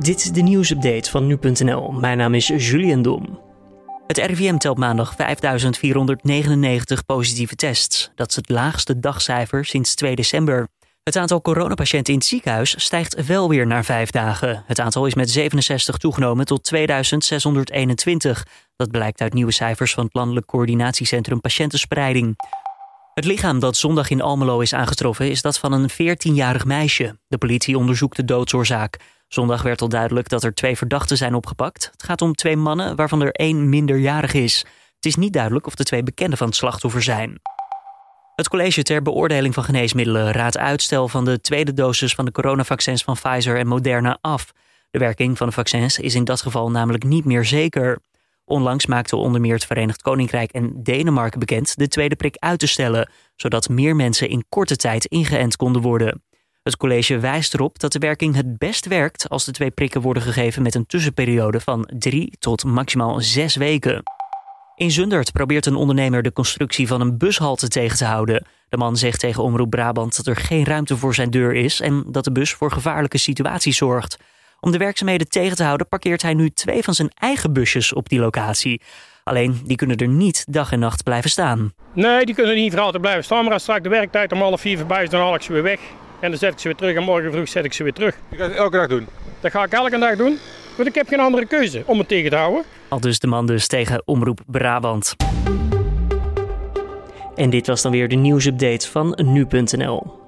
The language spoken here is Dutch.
Dit is de nieuwsupdate van nu.nl. Mijn naam is Julian Dom. Het RIVM telt maandag 5.499 positieve tests. Dat is het laagste dagcijfer sinds 2 december. Het aantal coronapatiënten in het ziekenhuis stijgt wel weer naar vijf dagen. Het aantal is met 67 toegenomen tot 2621. Dat blijkt uit nieuwe cijfers van het Landelijk Coördinatiecentrum Patiëntenspreiding. Het lichaam dat zondag in Almelo is aangetroffen is dat van een 14-jarig meisje. De politie onderzoekt de doodsoorzaak. Zondag werd al duidelijk dat er twee verdachten zijn opgepakt. Het gaat om twee mannen waarvan er één minderjarig is. Het is niet duidelijk of de twee bekenden van het slachtoffer zijn. Het college ter beoordeling van geneesmiddelen raadt uitstel van de tweede dosis van de coronavaccins van Pfizer en Moderna af. De werking van de vaccins is in dat geval namelijk niet meer zeker. Onlangs maakten onder meer het Verenigd Koninkrijk en Denemarken bekend de tweede prik uit te stellen, zodat meer mensen in korte tijd ingeënt konden worden. Het college wijst erop dat de werking het best werkt als de twee prikken worden gegeven met een tussenperiode van drie tot maximaal zes weken. In Zundert probeert een ondernemer de constructie van een bushalte tegen te houden. De man zegt tegen Omroep Brabant dat er geen ruimte voor zijn deur is en dat de bus voor gevaarlijke situaties zorgt. Om de werkzaamheden tegen te houden parkeert hij nu twee van zijn eigen busjes op die locatie. Alleen die kunnen er niet dag en nacht blijven staan. Nee, die kunnen niet voor altijd blijven staan. Maar als straks de werktijd om half vier voorbij is, dan haal ik ze weer weg. En dan zet ik ze weer terug en morgen vroeg zet ik ze weer terug. Je gaat het elke dag doen? Dat ga ik elke dag doen. Want ik heb geen andere keuze om het tegen te houden. Al dus de man dus tegen Omroep Brabant. En dit was dan weer de nieuwsupdate van nu.nl.